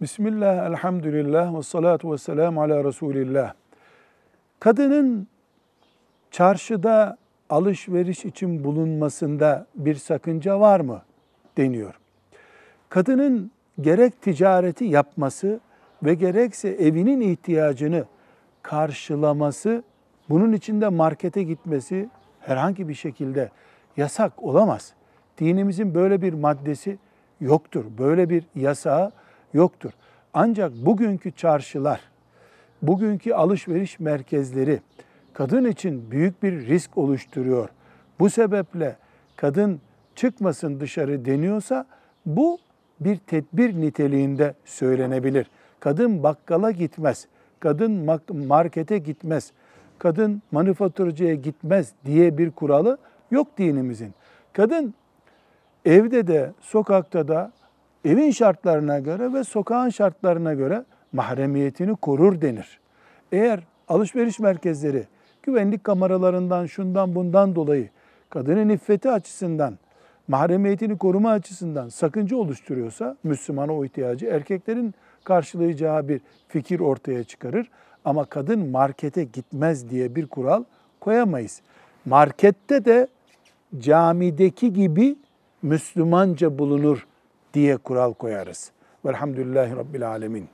Bismillah, elhamdülillah ve salatu ve selamu ala Resulillah. Kadının çarşıda alışveriş için bulunmasında bir sakınca var mı deniyor. Kadının gerek ticareti yapması ve gerekse evinin ihtiyacını karşılaması, bunun içinde markete gitmesi herhangi bir şekilde yasak olamaz. Dinimizin böyle bir maddesi yoktur. Böyle bir yasağı yoktur. Ancak bugünkü çarşılar, bugünkü alışveriş merkezleri kadın için büyük bir risk oluşturuyor. Bu sebeple kadın çıkmasın dışarı deniyorsa bu bir tedbir niteliğinde söylenebilir. Kadın bakkala gitmez, kadın markete gitmez, kadın manifaturcuya gitmez diye bir kuralı yok dinimizin. Kadın evde de sokakta da evin şartlarına göre ve sokağın şartlarına göre mahremiyetini korur denir. Eğer alışveriş merkezleri güvenlik kameralarından şundan bundan dolayı kadının iffeti açısından, mahremiyetini koruma açısından sakınca oluşturuyorsa Müslümana o ihtiyacı erkeklerin karşılayacağı bir fikir ortaya çıkarır. Ama kadın markete gitmez diye bir kural koyamayız. Markette de camideki gibi Müslümanca bulunur diye kural koyarız. Velhamdülillahi Rabbil Alemin.